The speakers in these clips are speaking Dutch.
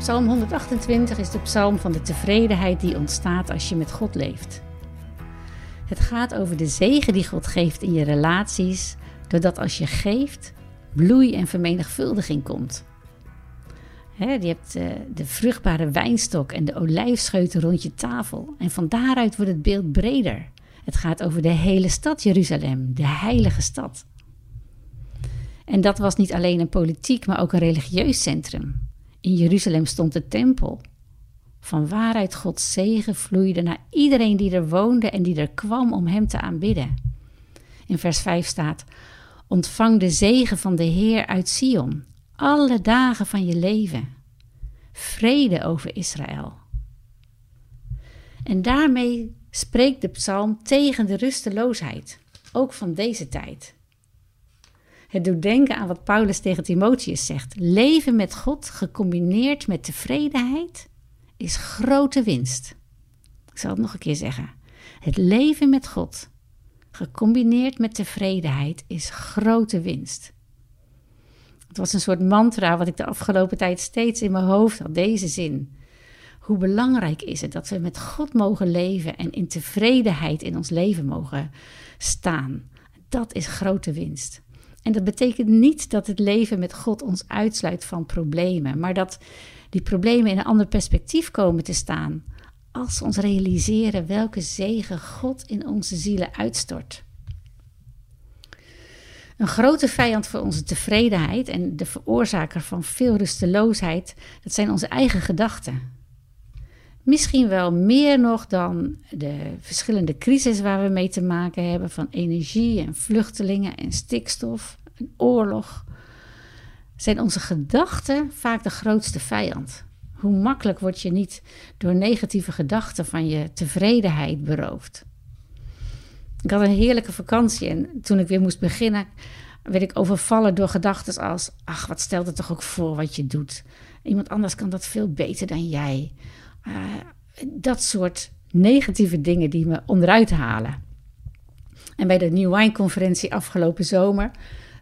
Psalm 128 is de psalm van de tevredenheid die ontstaat als je met God leeft. Het gaat over de zegen die God geeft in je relaties, doordat als je geeft, bloei en vermenigvuldiging komt. je hebt uh, de vruchtbare wijnstok en de olijfscheuten rond je tafel. En van daaruit wordt het beeld breder. Het gaat over de hele stad Jeruzalem, de heilige stad. En dat was niet alleen een politiek, maar ook een religieus centrum. In Jeruzalem stond de tempel. Van waaruit Gods zegen vloeide naar iedereen die er woonde en die er kwam om hem te aanbidden. In vers 5 staat: Ontvang de zegen van de Heer uit Sion, alle dagen van je leven. Vrede over Israël. En daarmee spreekt de psalm tegen de rusteloosheid, ook van deze tijd. Het doet denken aan wat Paulus tegen Timotheus zegt. Leven met God gecombineerd met tevredenheid is grote winst. Ik zal het nog een keer zeggen. Het leven met God gecombineerd met tevredenheid is grote winst. Het was een soort mantra wat ik de afgelopen tijd steeds in mijn hoofd had, deze zin. Hoe belangrijk is het dat we met God mogen leven en in tevredenheid in ons leven mogen staan? Dat is grote winst. En dat betekent niet dat het leven met God ons uitsluit van problemen, maar dat die problemen in een ander perspectief komen te staan. Als we ons realiseren welke zegen God in onze zielen uitstort. Een grote vijand voor onze tevredenheid en de veroorzaker van veel rusteloosheid, dat zijn onze eigen gedachten. Misschien wel meer nog dan de verschillende crises waar we mee te maken hebben, van energie en vluchtelingen en stikstof en oorlog. Zijn onze gedachten vaak de grootste vijand? Hoe makkelijk word je niet door negatieve gedachten van je tevredenheid beroofd? Ik had een heerlijke vakantie en toen ik weer moest beginnen, werd ik overvallen door gedachten als: ach, wat stelt het toch ook voor wat je doet? Iemand anders kan dat veel beter dan jij. Uh, dat soort negatieve dingen die me onderuit halen. En bij de New Wine conferentie afgelopen zomer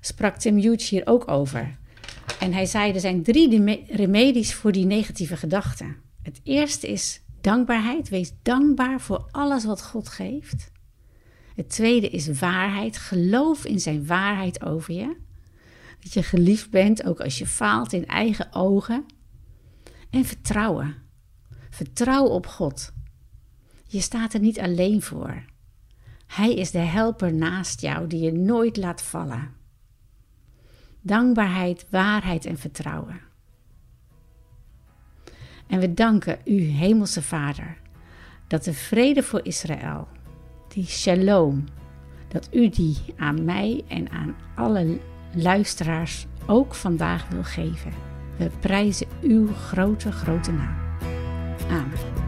sprak Tim Hughes hier ook over. En hij zei: er zijn drie remedies voor die negatieve gedachten. Het eerste is dankbaarheid. Wees dankbaar voor alles wat God geeft. Het tweede is waarheid. Geloof in zijn waarheid over je. Dat je geliefd bent, ook als je faalt in eigen ogen. En vertrouwen. Vertrouw op God. Je staat er niet alleen voor. Hij is de helper naast jou die je nooit laat vallen. Dankbaarheid, waarheid en vertrouwen. En we danken u, Hemelse Vader, dat de vrede voor Israël, die shalom, dat u die aan mij en aan alle luisteraars ook vandaag wil geven. We prijzen uw grote, grote naam. am.